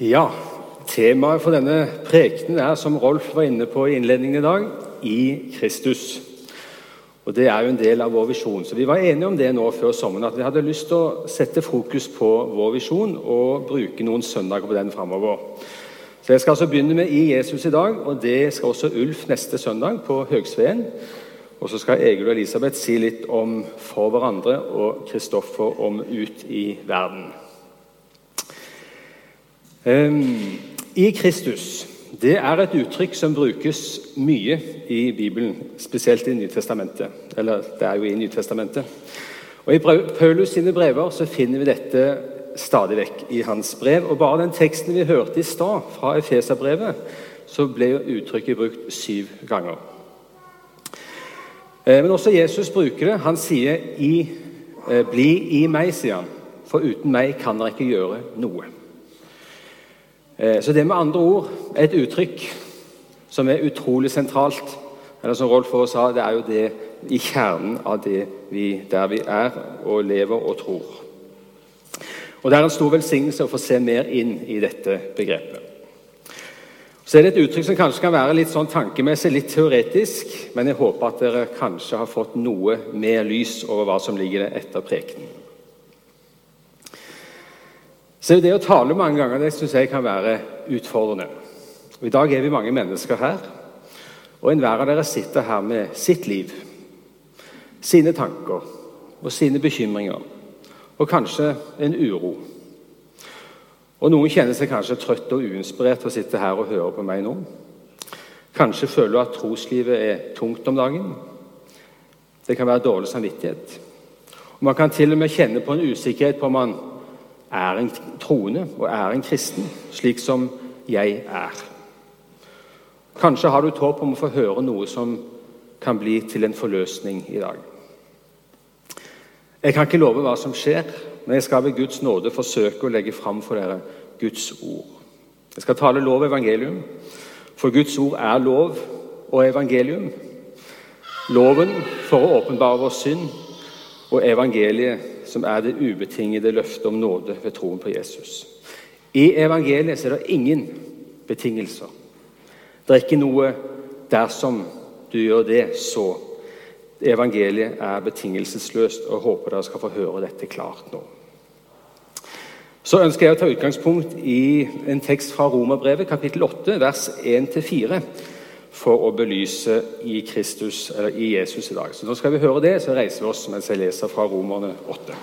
Ja, temaet for denne prekenen er, som Rolf var inne på i innledningen i dag, i Kristus. Og Det er jo en del av vår visjon. Så Vi var enige om det nå før sommeren, at vi hadde lyst til å sette fokus på vår visjon og bruke noen søndager på den framover. Så Jeg skal altså begynne med i Jesus i dag, og det skal også Ulf neste søndag på Høgsveen. Og så skal Egil og Elisabeth si litt om for hverandre og Kristoffer om ut i verden. Um, I Kristus det er et uttrykk som brukes mye i Bibelen, spesielt i Nytestamentet. Eller det er jo i Nytestamentet. Og I Paulus sine brever så finner vi dette stadig vekk i hans brev. Og Bare den teksten vi hørte i stad, fra Efeserbrevet, så ble uttrykket brukt syv ganger. Eh, men også Jesus bruker det. Han sier i, eh, 'Bli i meg', sier han. For uten meg kan dere ikke gjøre noe. Eh, så det med andre ord er et uttrykk som er utrolig sentralt. Eller som Rolf også sa, det er jo det i kjernen av det vi, der vi er og lever og tror. Og Det er en stor velsignelse å få se mer inn i dette begrepet. Så er det et uttrykk som kanskje kan være litt sånn tankemessig, litt teoretisk, men jeg håper at dere kanskje har fått noe mer lys over hva som ligger etter prekenen. Så Det å tale mange ganger det syns jeg kan være utfordrende. Og I dag er vi mange mennesker her, og enhver av dere sitter her med sitt liv, sine tanker og sine bekymringer, og kanskje en uro. Og Noen kjenner seg kanskje trøtt og uinspirert til å sitte her og høre på meg nå. Kanskje føler du at troslivet er tungt om dagen. Det kan være dårlig samvittighet. Og Man kan til og med kjenne på en usikkerhet på om man er en troende og er en kristen, slik som jeg er. Kanskje har du et håp om å få høre noe som kan bli til en forløsning i dag. Jeg kan ikke love hva som skjer, men jeg skal ved Guds nåde forsøke å legge fram for dere Guds ord. Jeg skal tale lov og evangelium, for Guds ord er lov og evangelium. Loven for å åpenbare vår synd, og evangeliet, som er det ubetingede løftet om nåde ved troen på Jesus. I evangeliet er det ingen betingelser. Det er ikke noe 'dersom du gjør det, så'. Evangeliet er betingelsesløst, og håper dere skal få høre dette klart nå. Så ønsker jeg å ta utgangspunkt i en tekst fra Romerbrevet, kapittel 8, vers 1-4 for å belyse i, Kristus, i Jesus i dag. Så Nå skal vi høre det, så reiser vi oss mens jeg leser fra Romerne 8.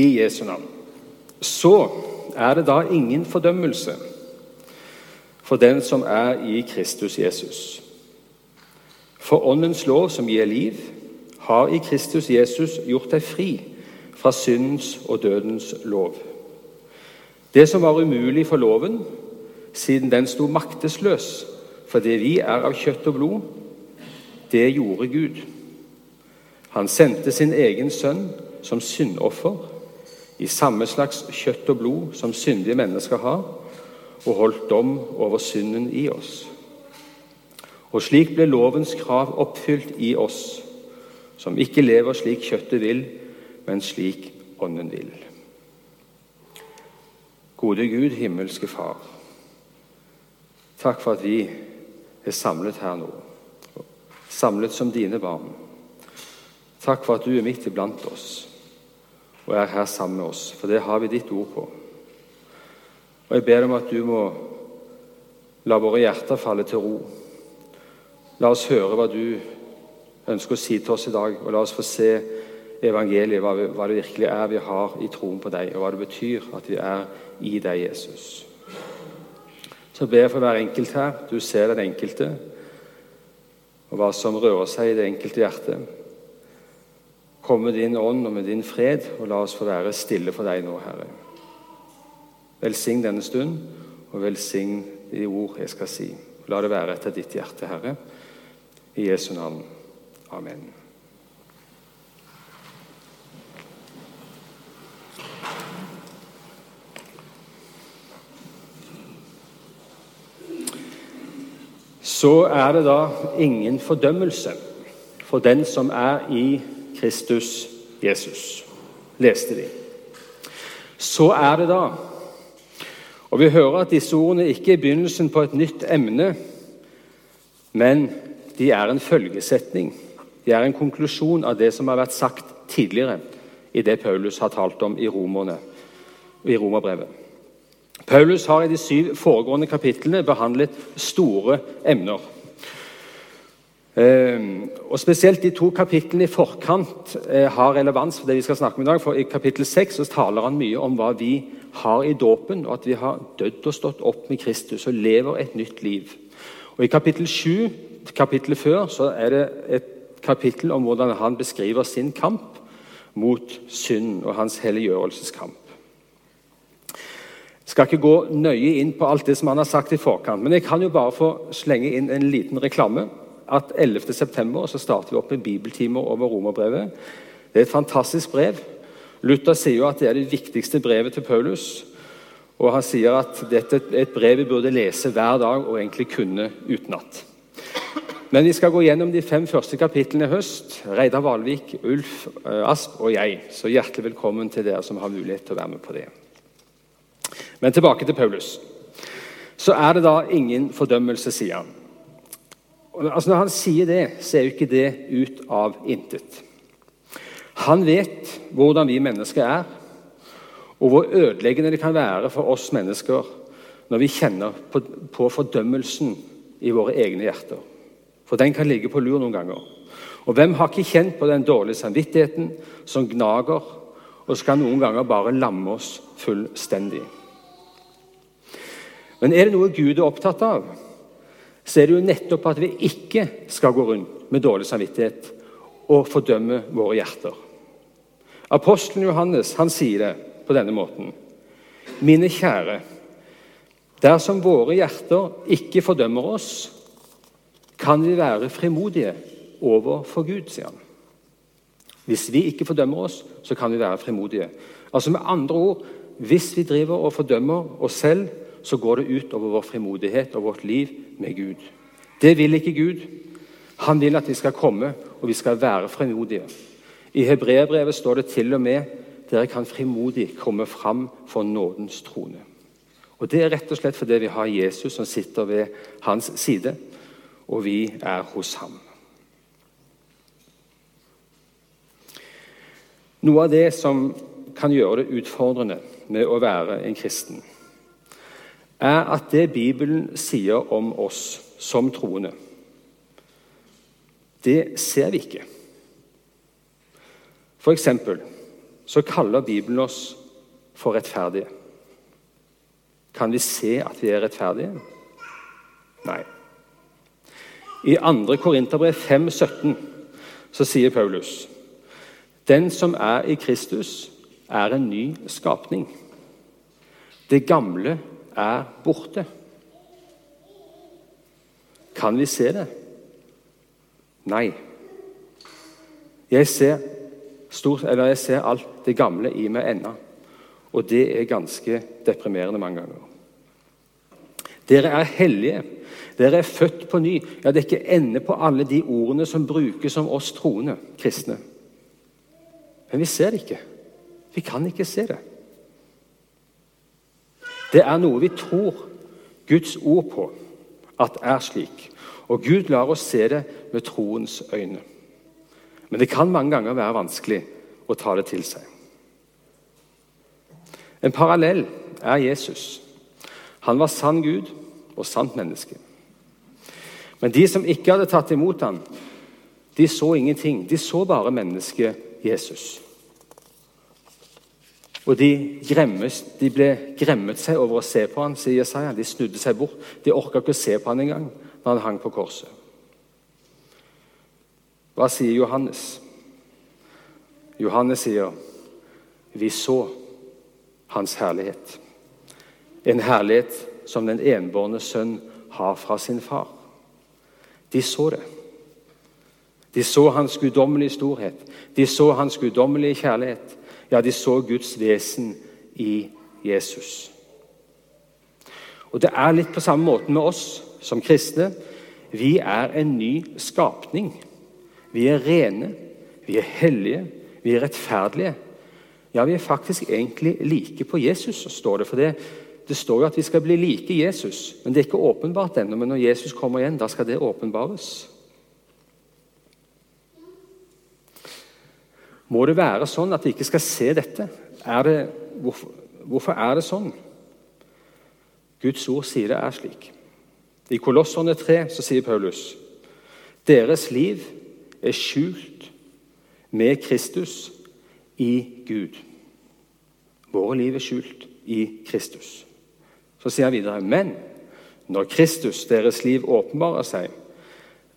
I Jesu navn. Så er det da ingen fordømmelse for den som er i Kristus Jesus. For Åndens lov, som gir liv, har i Kristus Jesus gjort deg fri fra syndens og dødens lov. Det som var umulig for loven, siden den sto maktesløs fordi vi er av kjøtt og blod, det gjorde Gud. Han sendte sin egen sønn som syndoffer i samme slags kjøtt og blod som syndige mennesker har, og holdt dom over synden i oss. Og slik ble lovens krav oppfylt i oss, som ikke lever slik kjøttet vil, men slik ånden vil. Gode Gud, himmelske Far. Takk for at vi er samlet her nå, samlet som dine barn. Takk for at du er midt iblant oss og er her sammen med oss, for det har vi ditt ord på. Og Jeg ber om at du må la våre hjerter falle til ro. La oss høre hva du ønsker å si til oss i dag, og la oss få se evangeliet, hva, hva det virkelig er vi har i troen på deg, og hva det betyr at vi er i deg, Jesus. Så ber jeg for hver enkelt her. Du ser den enkelte, og hva som rører seg i det enkelte hjertet. Kom med din ånd og med din fred, og la oss få være stille for deg nå, Herre. Velsign denne stund, og velsign de ord jeg skal si. La det være etter ditt hjerte, Herre. I Jesu navn. Amen. Så er det da ingen fordømmelse for den som er i Kristus Jesus, leste vi. Så er det da. Og Vi hører at disse ordene ikke er begynnelsen på et nytt emne, men de er en følgesetning. De er en konklusjon av det som har vært sagt tidligere i det Paulus har talt om i, romerne, i romerbrevet. Paulus har i de syv foregående kapitlene behandlet store emner. Ehm, og Spesielt de to kapitlene i forkant eh, har relevans for det vi skal snakke om i dag. for I kapittel 6 taler han mye om hva vi har i dåpen, og at vi har dødd og stått opp med Kristus og lever et nytt liv. Og I kapittel 7, kapittelet før, så er det et kapittel om hvordan han beskriver sin kamp mot synd og hans helliggjørelseskamp. Skal ikke gå nøye inn på alt det som han har sagt i forkant, men jeg kan jo bare få slenge inn en liten reklame. At 11.9. starter vi opp med bibeltimer over romerbrevet. Det er et fantastisk brev. Luther sier jo at det er det viktigste brevet til Paulus. Og han sier at dette er et brev vi burde lese hver dag og egentlig kunne utenat. Men vi skal gå gjennom de fem første kapitlene i høst. Reidar Valvik, Ulf eh, Asp og jeg. Så hjertelig velkommen til dere som har mulighet til å være med på det. Men tilbake til Paulus. Så er det da ingen fordømmelse, sier han. Altså Når han sier det, så er jo ikke det ut av intet. Han vet hvordan vi mennesker er, og hvor ødeleggende det kan være for oss mennesker når vi kjenner på, på fordømmelsen i våre egne hjerter. For den kan ligge på lur noen ganger. Og hvem har ikke kjent på den dårlige samvittigheten som gnager, og skal noen ganger bare lamme oss fullstendig? Men er det noe Gud er opptatt av, så er det jo nettopp at vi ikke skal gå rundt med dårlig samvittighet og fordømme våre hjerter. Apostelen Johannes han sier det på denne måten. Mine kjære, dersom våre hjerter ikke fordømmer oss, kan vi være frimodige overfor Gud, sier han. Hvis vi ikke fordømmer oss, så kan vi være frimodige. Altså Med andre ord, hvis vi driver og fordømmer oss selv, så går det ut over vår frimodighet og vårt liv med Gud. Det vil ikke Gud. Han vil at vi skal komme, og vi skal være frimodige. I hebreerbrevet står det til og med dere kan frimodig komme fram for nådens trone. Og Det er rett og slett fordi vi har Jesus som sitter ved hans side og vi er hos ham. Noe av det som kan gjøre det utfordrende med å være en kristen, er at det Bibelen sier om oss som troende, det ser vi ikke. For eksempel så kaller Bibelen oss for rettferdige. Kan vi se at vi er rettferdige? Nei. I 2. Korinterbrev 5,17 så sier Paulus den som er i Kristus, er en ny skapning. Det gamle er borte. Kan vi se det? Nei. Jeg ser, stort, jeg ser alt det gamle i meg ennå, og det er ganske deprimerende mange ganger. Dere er hellige. Dere er født på ny. Ja, Det er ikke ende på alle de ordene som brukes om oss troende kristne. Men vi ser det ikke. Vi kan ikke se det. Det er noe vi tror Guds ord på at er slik. Og Gud lar oss se det med troens øyne. Men det kan mange ganger være vanskelig å ta det til seg. En parallell er Jesus. Han var sann Gud og sant menneske. Men de som ikke hadde tatt imot ham, de så ingenting. De så bare mennesket Jesus. Og de, gremmes, de ble gremmet seg over å se på ham, sier Jesaja. De snudde seg bort. De orka ikke å se på ham engang når han hang på korset. Hva sier Johannes? Johannes sier, 'Vi så hans herlighet'. En herlighet som den enbårne sønn har fra sin far. De så det. De så hans guddommelige storhet. De så hans guddommelige kjærlighet. Ja, de så Guds vesen i Jesus. Og Det er litt på samme måte med oss som kristne. Vi er en ny skapning. Vi er rene, vi er hellige, vi er rettferdige. Ja, vi er faktisk egentlig like på Jesus, står det. For det, det står jo at vi skal bli like Jesus. Men det er ikke åpenbart ennå. Men når Jesus kommer igjen, da skal det åpenbares. Må det være sånn at vi ikke skal se dette? Er det, hvorfor, hvorfor er det sånn? Guds ord sier det er slik. I Kolosserne 3 så sier Paulus deres liv er skjult med Kristus i Gud. Våre liv er skjult i Kristus. Så sier han videre Men når Kristus, deres liv, åpenbarer seg,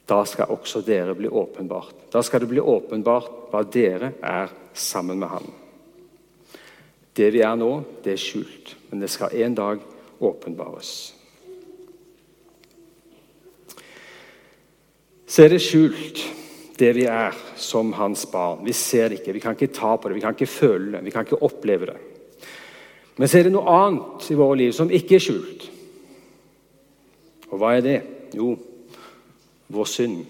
da skal også dere bli åpenbart. Da skal det bli åpenbart hva dere er sammen med Han. Det vi er nå, det er skjult, men det skal en dag åpenbares. Så er det skjult, det vi er som hans barn. Vi ser det ikke, vi kan ikke ta på det, vi kan ikke føle det, vi kan ikke oppleve det. Men så er det noe annet i våre liv som ikke er skjult. Og hva er det? Jo, vår synd.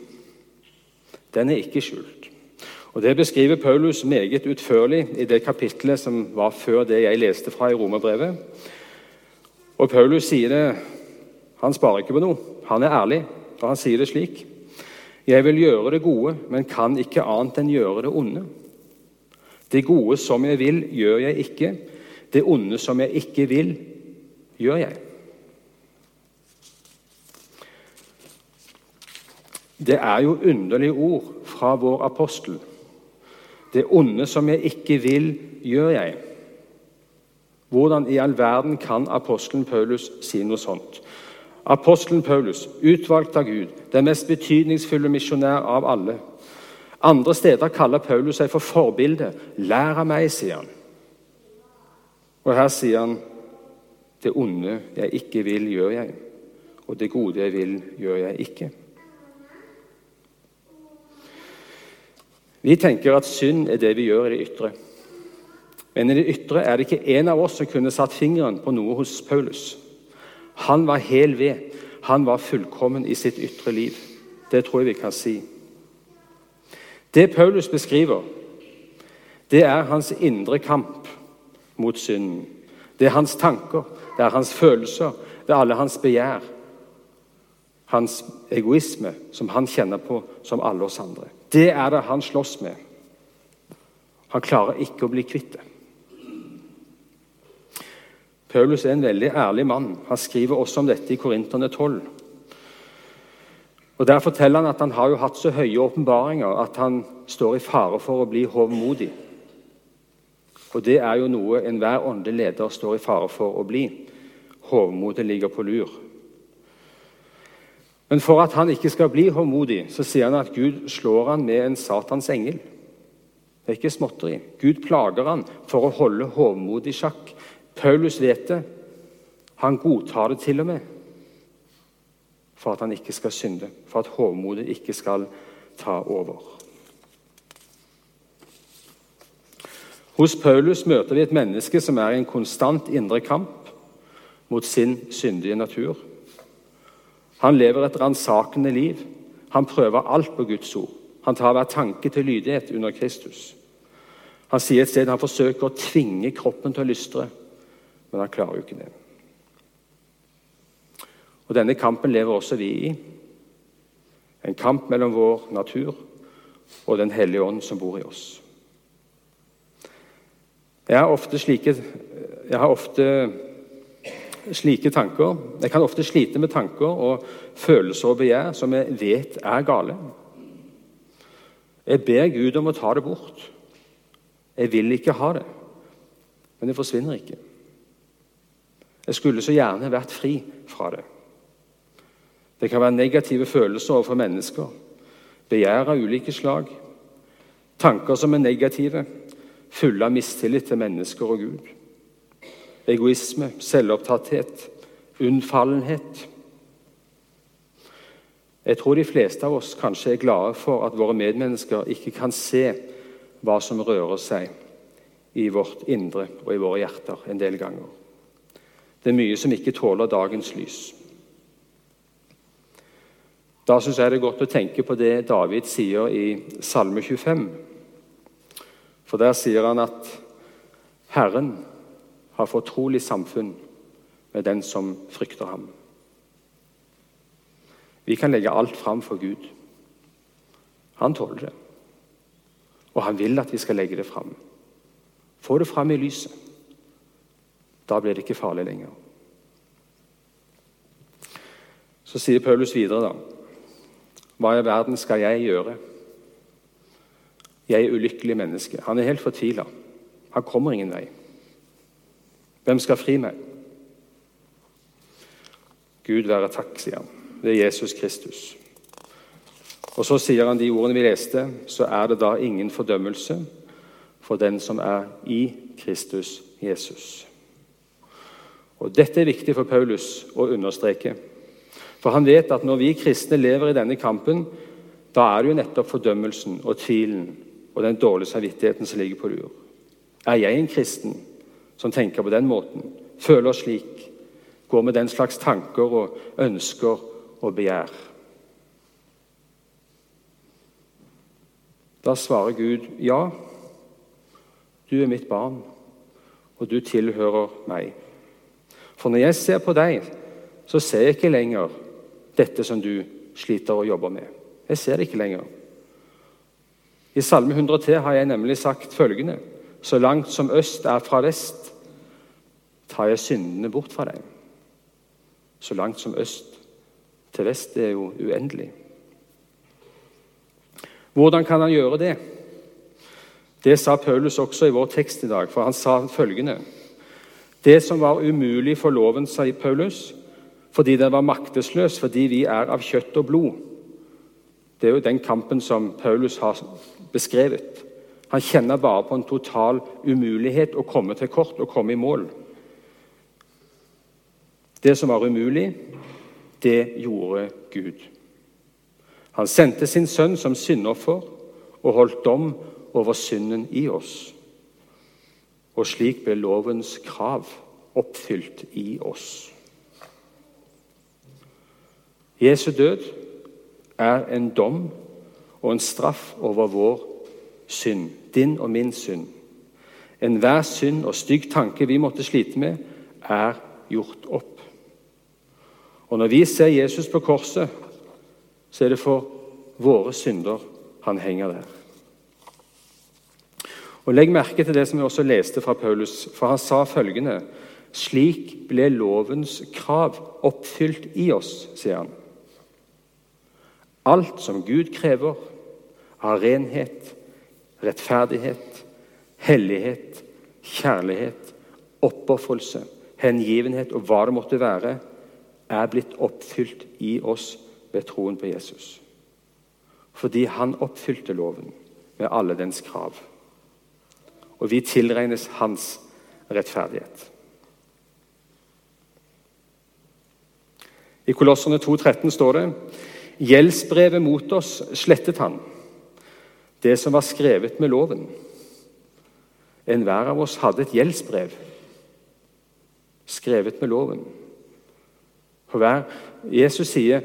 Den er ikke skjult. Og Det beskriver Paulus meget utførlig i det kapitlet som var før det jeg leste fra i Romerbrevet. Og Paulus sier det Han sparer ikke på noe. Han er ærlig, og han sier det slik. Jeg vil gjøre det gode, men kan ikke annet enn gjøre det onde. Det gode som jeg vil, gjør jeg ikke. Det onde som jeg ikke vil, gjør jeg. Det er jo underlige ord fra vår apostel. Det onde som jeg ikke vil, gjør jeg. Hvordan i all verden kan apostelen Paulus si noe sånt? Apostelen Paulus, utvalgt av Gud, den mest betydningsfulle misjonær av alle. Andre steder kaller Paulus seg for forbilde. 'Lær av meg', sier han. Og her sier han 'Det onde jeg ikke vil, gjør jeg', og 'det gode jeg vil, gjør jeg ikke'. Vi tenker at synd er det vi gjør i det ytre. Men i det ytre er det ikke en av oss som kunne satt fingeren på noe hos Paulus. Han var hel ved. Han var fullkommen i sitt ytre liv. Det tror jeg vi kan si. Det Paulus beskriver, det er hans indre kamp mot synden. Det er hans tanker, det er hans følelser, det er alle hans begjær. Hans egoisme, som han kjenner på som alle oss andre. Det er det han slåss med. Han klarer ikke å bli kvitt det. Paulus er en veldig ærlig mann. Han skriver også om dette i Korinterne 12. Og Der forteller han at han har jo hatt så høye åpenbaringer at han står i fare for å bli hovmodig. Og Det er jo noe enhver åndelig leder står i fare for å bli. Hovmodet ligger på lur. Men for at han ikke skal bli håndmodig, så sier han at Gud slår han med en Satans engel. Det er ikke småtteri. Gud plager han for å holde hovmod sjakk. Paulus vet det. Han godtar det til og med for at han ikke skal synde, for at hovmodet ikke skal ta over. Hos Paulus møter vi et menneske som er i en konstant indre kamp mot sin syndige natur. Han lever et ransakende liv. Han prøver alt på Guds ord. Han tar hver tanke til lydighet under Kristus. Han sier et sted han forsøker å tvinge kroppen til å lystre, men han klarer jo ikke det. Og Denne kampen lever også vi i. En kamp mellom vår natur og Den hellige ånd som bor i oss. Jeg har ofte slike, jeg har ofte slike tanker Jeg kan ofte slite med tanker og følelser og begjær som jeg vet er gale. Jeg ber Gud om å ta det bort. Jeg vil ikke ha det, men det forsvinner ikke. Jeg skulle så gjerne vært fri fra det. Det kan være negative følelser overfor mennesker, begjær av ulike slag, tanker som er negative, fulle av mistillit til mennesker og Gud, egoisme, selvopptatthet, unnfallenhet. Jeg tror de fleste av oss kanskje er glade for at våre medmennesker ikke kan se hva som rører seg i vårt indre og i våre hjerter en del ganger. Det er mye som ikke tåler dagens lys. Da syns jeg det er godt å tenke på det David sier i Salme 25. For der sier han at Herren har fortrolig samfunn med den som frykter ham. Vi kan legge alt fram for Gud. Han tåler det. Og han vil at vi skal legge det fram. Få det fram i lyset. Da blir det ikke farlig lenger. Så sier Paulus videre, da. Hva i verden skal jeg gjøre? Jeg er ulykkelig menneske. Han er helt fortvila. Han kommer ingen vei. Hvem skal fri meg? Gud være takk, sier han. Det er Jesus Kristus. Og så sier han de ordene vi leste, så er det da ingen fordømmelse for den som er i Kristus Jesus. Og Dette er viktig for Paulus å understreke. For han vet at når vi kristne lever i denne kampen, da er det jo nettopp fordømmelsen og tvilen og den dårlige samvittigheten som ligger på lur. Er jeg en kristen som tenker på den måten, føler slik, går med den slags tanker og ønsker og begjær? Da svarer Gud ja, du er mitt barn, og du tilhører meg. For når jeg ser på deg, så ser jeg ikke lenger dette som du sliter og jobber med. Jeg ser det ikke lenger. I Salme 103 har jeg nemlig sagt følgende.: Så langt som øst er fra vest, tar jeg syndene bort fra deg. Så langt som øst til vest, det er jo uendelig. Hvordan kan han gjøre det? Det sa Paulus også i vår tekst i dag, for han sa følgende.: Det som var umulig for loven, sa Paulus, fordi den var maktesløs, fordi vi er av kjøtt og blod. Det er jo den kampen som Paulus har beskrevet. Han kjenner bare på en total umulighet å komme til kort og komme i mål. Det som var umulig, det gjorde Gud. Han sendte sin sønn som syndoffer og holdt dom over synden i oss. Og slik ble lovens krav oppfylt i oss. Jesu død er en dom og en straff over vår synd, din og min synd. Enhver synd og stygg tanke vi måtte slite med, er gjort opp. Og Når vi ser Jesus på korset, så er det for våre synder han henger der. Og Legg merke til det som vi også leste fra Paulus, for han sa følgende Slik ble lovens krav oppfylt i oss, sier han. Alt som Gud krever av renhet, rettferdighet, hellighet, kjærlighet, oppofrelse, hengivenhet og hva det måtte være, er blitt oppfylt i oss ved troen på Jesus. Fordi han oppfylte loven med alle dens krav. Og vi tilregnes hans rettferdighet. I Kolosserne 2,13 står det Gjeldsbrevet mot oss slettet han, det som var skrevet med loven. Enhver av oss hadde et gjeldsbrev skrevet med loven. For hver, Jesus sier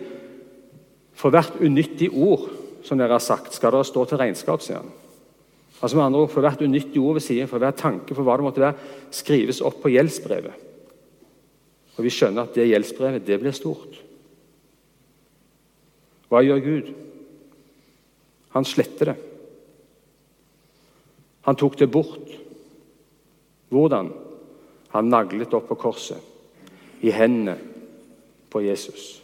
for hvert unyttig ord som dere har sagt, skal dere stå til regnskap. sier han. Altså med andre ord, For hvert unyttig ord vi sier, for hver tanke, for hva det måtte være, skrives opp på gjeldsbrevet. Og Vi skjønner at det gjeldsbrevet det blir stort. Hva gjør Gud? Han sletter det. Han tok det bort. Hvordan? Han naglet opp på korset, i hendene på Jesus.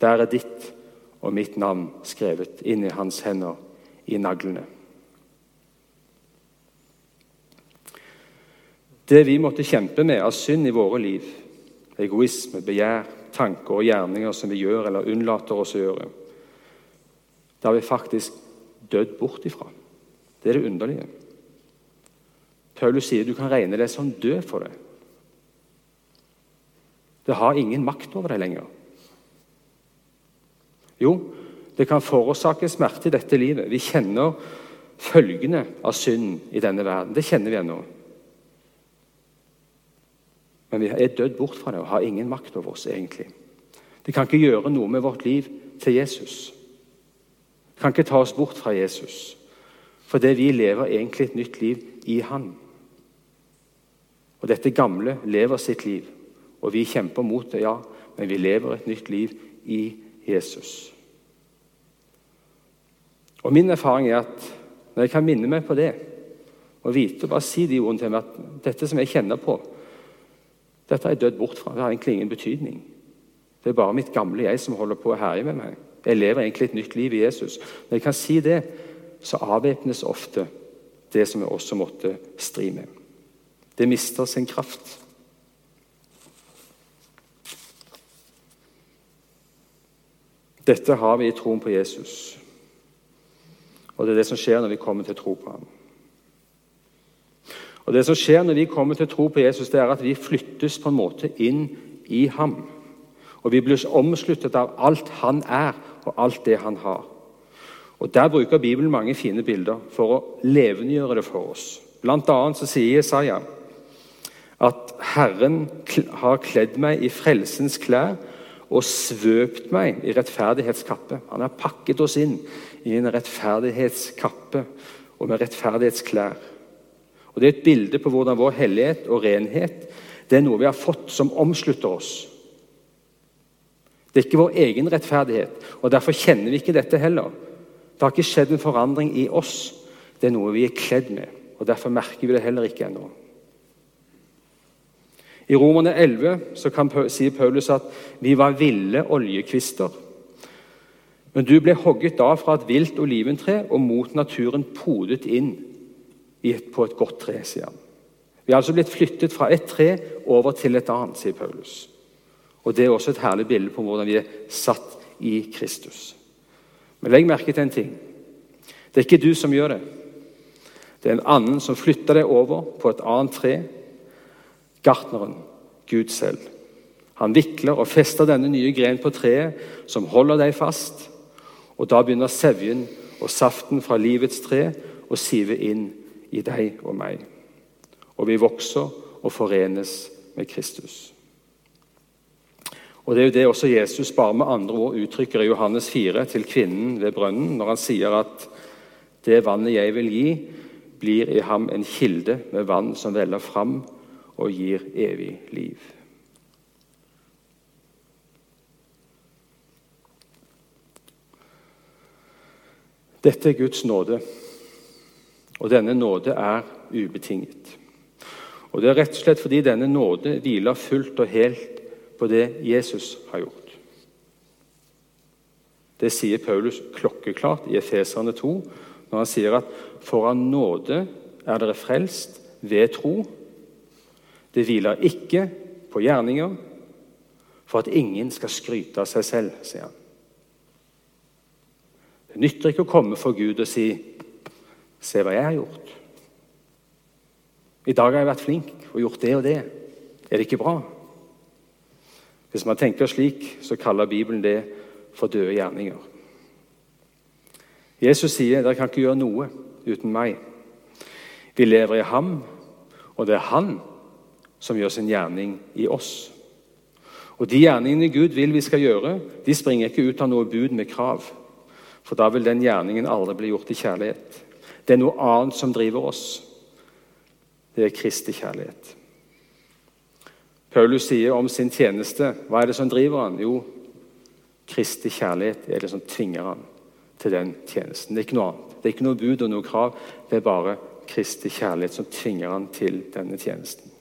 Der er ditt og mitt navn skrevet inn i hans hender i naglene. Det vi måtte kjempe med av synd i våre liv, egoisme, begjær, tanker og gjerninger som vi gjør eller unnlater oss å gjøre, det har vi faktisk dødd bort ifra. Det er det underlige. Paulus sier du kan regne deg som død for det. Det har ingen makt over deg lenger. Jo, det kan forårsake smerte i dette livet. Vi kjenner følgene av synden i denne verden. Det kjenner vi ennå. Men vi er dødd bort fra det og har ingen makt over oss. egentlig. Det kan ikke gjøre noe med vårt liv til Jesus. Det kan ikke ta oss bort fra Jesus. Fordi vi lever egentlig et nytt liv i Han. Og dette gamle lever sitt liv. Og vi kjemper mot det, ja, men vi lever et nytt liv i Jesus. Og Min erfaring er at når jeg kan minne meg på det, og vite og bare si de ordene til meg at dette som jeg kjenner på, dette er jeg dødd bort fra. Det har egentlig ingen betydning. Det er bare mitt gamle jeg som holder på å herje med meg. Jeg lever egentlig et nytt liv i Jesus. Når jeg kan si det, så avvæpnes ofte det som jeg også måtte stri med. Det mister sin kraft. Dette har vi i troen på Jesus. Og det er det som skjer når vi kommer til å tro på ham. Og Det som skjer når vi kommer til å tro på Jesus, det er at vi flyttes på en måte inn i ham. Og vi blir omsluttet av alt han er, og alt det han har. Og Der bruker Bibelen mange fine bilder for å levendegjøre det for oss. Blant annet så sier Jesaja at Herren har kledd meg i frelsens klær og svøpt meg i rettferdighetskappe. Han har pakket oss inn i en rettferdighetskappe og med rettferdighetsklær. Og Det er et bilde på hvordan vår hellighet og renhet det er noe vi har fått som omslutter oss. Det er ikke vår egen rettferdighet, og derfor kjenner vi ikke dette heller. Det har ikke skjedd en forandring i oss. Det er noe vi er kledd med, og derfor merker vi det heller ikke ennå. I Romerne 11 så kan, sier Paulus at vi var ville oljekvister. Men du ble hogget av fra et vilt oliventre og mot naturen podet inn på et godt tre, sier han. Vi er altså blitt flyttet fra et tre over til et annet, sier Paulus. Og Det er også et herlig bilde på hvordan vi er satt i Kristus. Men legg merke til en ting. Det er ikke du som gjør det. Det er en annen som flytter deg over på et annet tre gartneren, Gud selv. Han vikler og fester denne nye grenen på treet, som holder deg fast. Og da begynner sevjen og saften fra livets tre å sive inn i deg og meg. Og vi vokser og forenes med Kristus. Og Det er jo det også Jesus bare med andre ord uttrykker i Johannes 4 til kvinnen ved brønnen, når han sier at det vannet jeg vil gi, blir i ham en kilde med vann som veller fram og gir evig liv. Dette er Guds nåde, og denne nåde er ubetinget. Og Det er rett og slett fordi denne nåde hviler fullt og helt på det Jesus har gjort. Det sier Paulus klokkeklart i Efeserne 2, når han sier at for av nåde er dere frelst ved tro, det hviler ikke på gjerninger for at ingen skal skryte av seg selv, sier han. Det nytter ikke å komme for Gud og si 'Se hva jeg har gjort'. 'I dag har jeg vært flink og gjort det og det'. Er det ikke bra? Hvis man tenker slik, så kaller Bibelen det for døde gjerninger. Jesus sier dere kan ikke gjøre noe uten meg. Vi lever i ham, og det er han som gjør sin gjerning i oss. Og De gjerningene Gud vil vi skal gjøre, de springer ikke ut av noe bud med krav. For da vil den gjerningen aldri bli gjort i kjærlighet. Det er noe annet som driver oss. Det er Kristi kjærlighet. Paulus sier om sin tjeneste hva er det som driver han? Jo, Kristi kjærlighet er det som tvinger han til den tjenesten. Det er ikke noe annet. Det er ikke noe bud og noe krav. Det er bare Kristi kjærlighet som tvinger han til denne tjenesten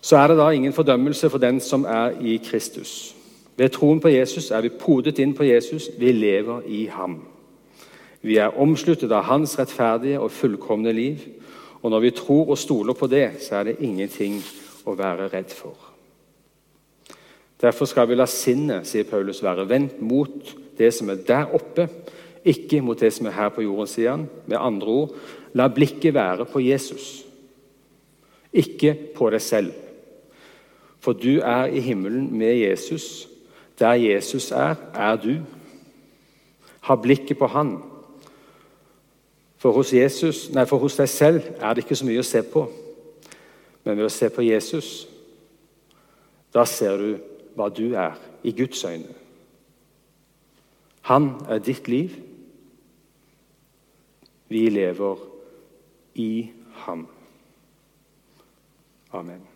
så er det da ingen fordømmelse for den som er i Kristus. Ved troen på Jesus er vi podet inn på Jesus. Vi lever i ham. Vi er omsluttet av hans rettferdige og fullkomne liv. Og når vi tror og stoler på det, så er det ingenting å være redd for. Derfor skal vi la sinnet sier Paulus, være vendt mot det som er der oppe, ikke mot det som er her på jorden, sier han. Med andre ord, la blikket være på Jesus, ikke på deg selv. For du er i himmelen med Jesus. Der Jesus er, er du. Ha blikket på Han. For hos, Jesus, nei, for hos deg selv er det ikke så mye å se på. Men ved å se på Jesus, da ser du hva du er i Guds øyne. Han er ditt liv. Vi lever i ham. Amen.